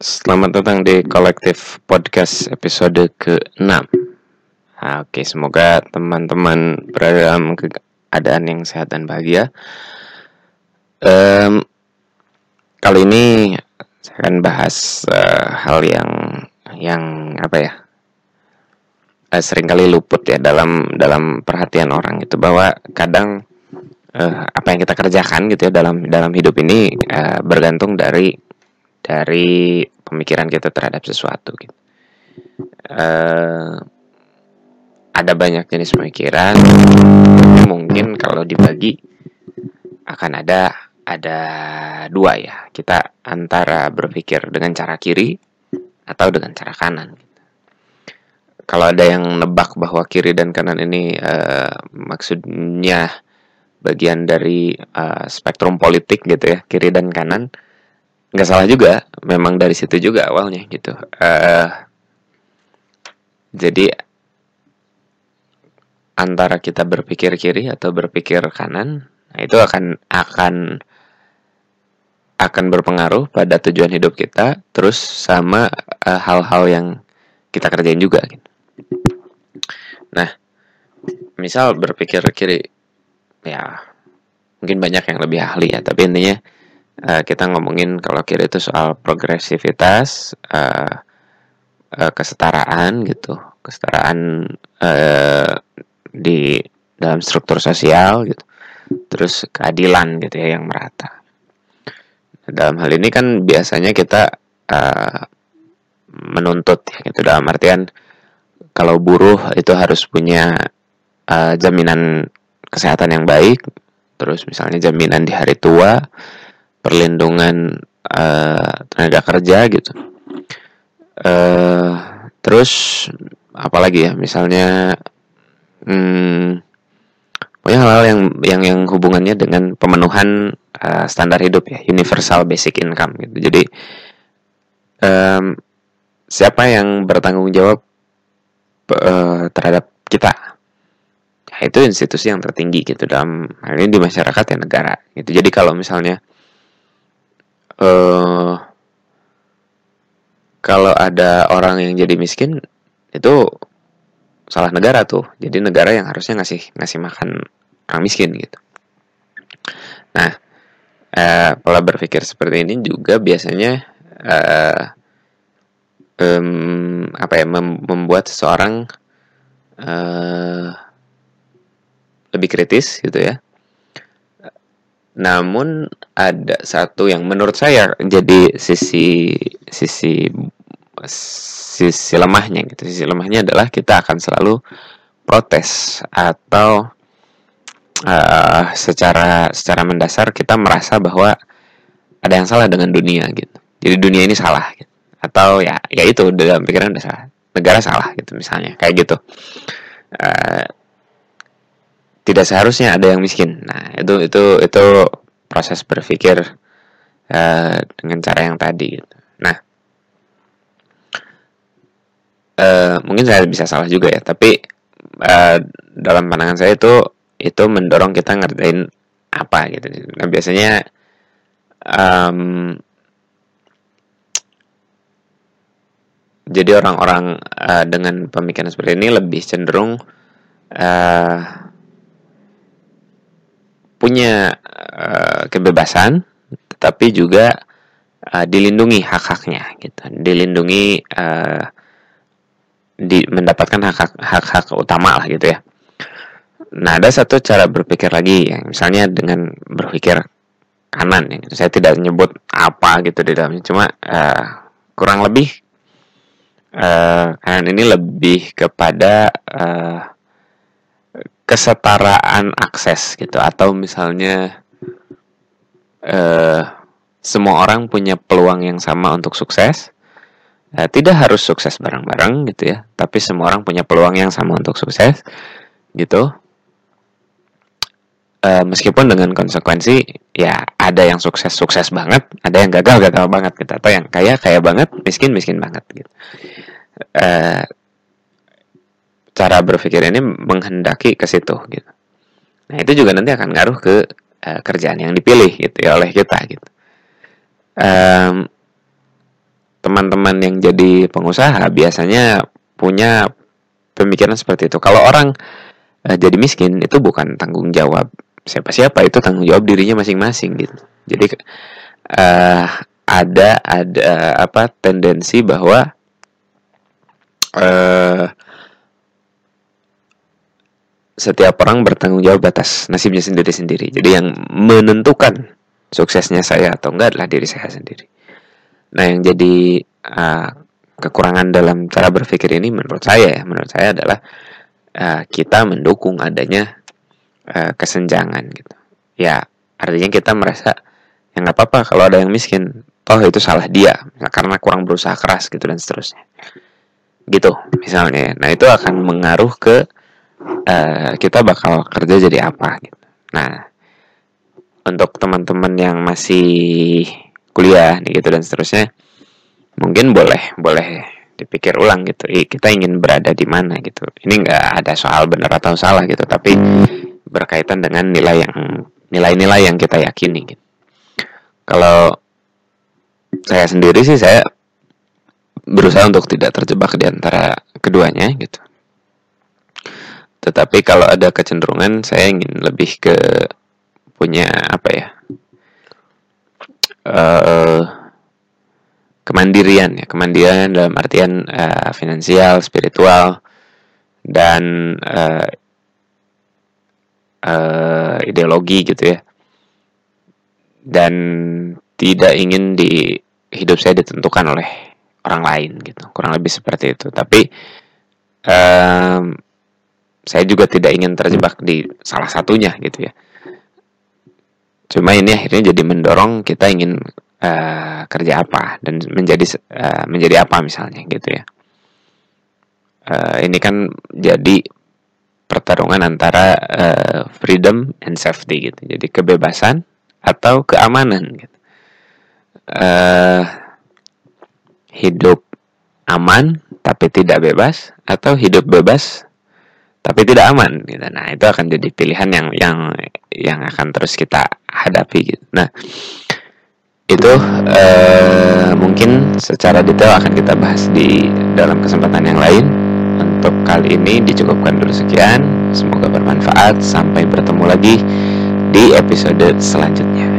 Selamat datang di kolektif podcast episode ke-6. Nah, Oke, semoga teman-teman berada dalam keadaan yang sehat dan bahagia. Um, Kali ini saya akan bahas uh, hal yang yang apa ya uh, sering kali luput ya dalam dalam perhatian orang itu bahwa kadang uh, apa yang kita kerjakan gitu ya dalam dalam hidup ini uh, bergantung dari dari pemikiran kita terhadap sesuatu gitu. Uh, ada banyak jenis pemikiran mungkin kalau dibagi akan ada ada dua ya kita antara berpikir dengan cara kiri atau dengan cara kanan kalau ada yang nebak bahwa kiri dan kanan ini uh, maksudnya bagian dari uh, spektrum politik gitu ya kiri dan kanan nggak salah juga memang dari situ juga awalnya gitu uh, jadi antara kita berpikir kiri atau berpikir kanan nah itu akan akan akan berpengaruh pada tujuan hidup kita terus sama eh, hal-hal uh, yang kita kerjain juga gitu. nah misal berpikir kiri ya mungkin banyak yang lebih ahli ya tapi intinya uh, kita ngomongin kalau kiri itu soal progresivitas, uh, uh, kesetaraan gitu, kesetaraan uh, di dalam struktur sosial gitu, terus keadilan gitu ya yang merata. Dalam hal ini kan biasanya kita uh, menuntut ya gitu. Dalam artian kalau buruh itu harus punya uh, jaminan kesehatan yang baik, terus misalnya jaminan di hari tua, perlindungan uh, tenaga kerja gitu. Uh, terus apalagi ya? Misalnya hmm, pokoknya hal-hal yang yang yang hubungannya dengan pemenuhan uh, standar hidup ya universal basic income gitu. Jadi um, siapa yang bertanggung jawab uh, terhadap kita? Ya, itu institusi yang tertinggi gitu dalam hal ini di masyarakat ya negara gitu. Jadi kalau misalnya uh, kalau ada orang yang jadi miskin itu salah negara tuh. Jadi negara yang harusnya ngasih ngasih makan orang miskin gitu. Nah uh, pola berpikir seperti ini juga biasanya uh, um, apa ya mem membuat seseorang uh, lebih kritis gitu ya namun ada satu yang menurut saya jadi sisi sisi sisi lemahnya gitu. Sisi lemahnya adalah kita akan selalu protes atau uh, secara secara mendasar kita merasa bahwa ada yang salah dengan dunia gitu. Jadi dunia ini salah gitu. Atau ya ya itu dalam pikiran udah salah. Negara salah gitu misalnya kayak gitu. Uh, tidak seharusnya ada yang miskin. Nah, itu itu itu proses berpikir uh, dengan cara yang tadi. Gitu. Nah, uh, mungkin saya bisa salah juga ya, tapi uh, dalam pandangan saya itu itu mendorong kita ngerjain apa gitu. Nah, biasanya um, jadi orang-orang uh, dengan pemikiran seperti ini lebih cenderung uh, punya uh, kebebasan tetapi juga uh, dilindungi hak-haknya gitu. Dilindungi uh, di mendapatkan hak-hak utama lah gitu ya. Nah ada satu cara berpikir lagi yang misalnya dengan berpikir kanan ya saya tidak menyebut apa gitu di dalamnya. Cuma uh, kurang lebih uh, kanan ini lebih kepada uh, kesetaraan akses gitu. Atau misalnya eh, semua orang punya peluang yang sama untuk sukses. Eh, tidak harus sukses bareng-bareng gitu ya. Tapi semua orang punya peluang yang sama untuk sukses gitu. Eh, meskipun dengan konsekuensi ya ada yang sukses sukses banget ada yang gagal gagal banget gitu. Atau yang kaya kaya banget miskin miskin banget gitu. Eh, cara berpikir ini menghendaki ke situ gitu. Nah itu juga nanti akan ngaruh ke uh, kerjaan yang dipilih gitu ya oleh kita gitu. Um, teman-teman yang jadi pengusaha biasanya punya pemikiran seperti itu. Kalau orang uh, jadi miskin itu bukan tanggung jawab siapa-siapa, itu tanggung jawab dirinya masing-masing gitu. Jadi uh, ada ada apa tendensi bahwa setiap orang bertanggung jawab atas nasibnya sendiri-sendiri. Jadi yang menentukan suksesnya saya atau enggak adalah diri saya sendiri. Nah, yang jadi uh, kekurangan dalam cara berpikir ini menurut saya ya, menurut saya adalah uh, kita mendukung adanya uh, kesenjangan gitu. Ya, artinya kita merasa ya nggak apa-apa kalau ada yang miskin, toh itu salah dia karena kurang berusaha keras gitu dan seterusnya. Gitu misalnya. Nah, itu akan mengaruh ke uh, kita bakal kerja jadi apa gitu. Nah, untuk teman-teman yang masih kuliah gitu dan seterusnya mungkin boleh boleh dipikir ulang gitu kita ingin berada di mana gitu. Ini nggak ada soal benar atau salah gitu tapi berkaitan dengan nilai yang nilai-nilai yang kita yakini gitu. Kalau saya sendiri sih saya berusaha untuk tidak terjebak di antara keduanya gitu tetapi kalau ada kecenderungan saya ingin lebih ke punya apa ya uh, kemandirian ya. Kemandirian dalam artian uh, finansial spiritual dan uh, uh, ideologi gitu ya. Dan tidak ingin di hidup saya ditentukan oleh orang lain gitu. Kurang lebih seperti itu. Tapi um, saya juga tidak ingin terjebak di salah satunya gitu ya. Cuma ini akhirnya jadi mendorong kita ingin uh, kerja apa dan menjadi uh, menjadi apa misalnya gitu ya. Uh, ini kan jadi pertarungan antara uh, freedom and safety gitu. Jadi kebebasan atau keamanan gitu. Uh, hidup aman tapi tidak bebas atau hidup bebas tapi tidak aman gitu. Nah, itu akan jadi pilihan yang yang yang akan terus kita hadapi gitu. Nah, itu uh, mungkin secara detail akan kita bahas di dalam kesempatan yang lain. Untuk kali ini dicukupkan dulu sekian. Semoga bermanfaat. Sampai bertemu lagi di episode selanjutnya.